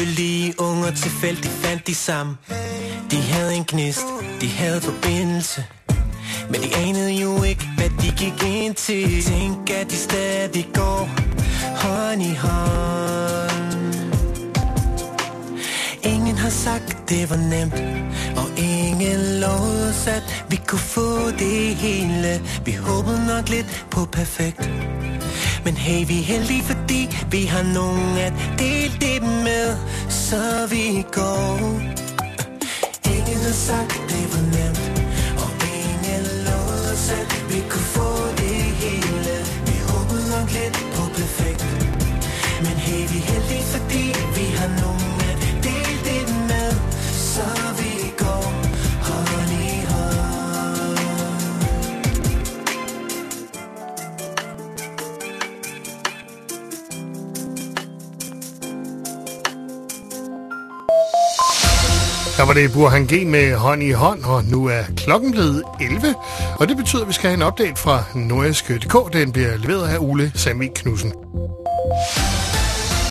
Lykkelige unger tilfældigt fandt de sammen. De havde en gnist, de havde forbindelse. Men de anede jo ikke, hvad de gik ind til. Tænk, at de stadig går hånd i hånd. Ingen har sagt, det var nemt Og ingen lovede os, at vi kunne få det hele. Vi håbede nok lidt på perfekt. Men hey, vi er heldige, fordi vi har nogen at dele det med, så vi går. Ingen har sagt, det Der var det Burhan G med hånd i hånd, og nu er klokken blevet 11. Og det betyder, at vi skal have en update fra Nordjyske.dk. Den bliver leveret af Ole Sandvik Knudsen.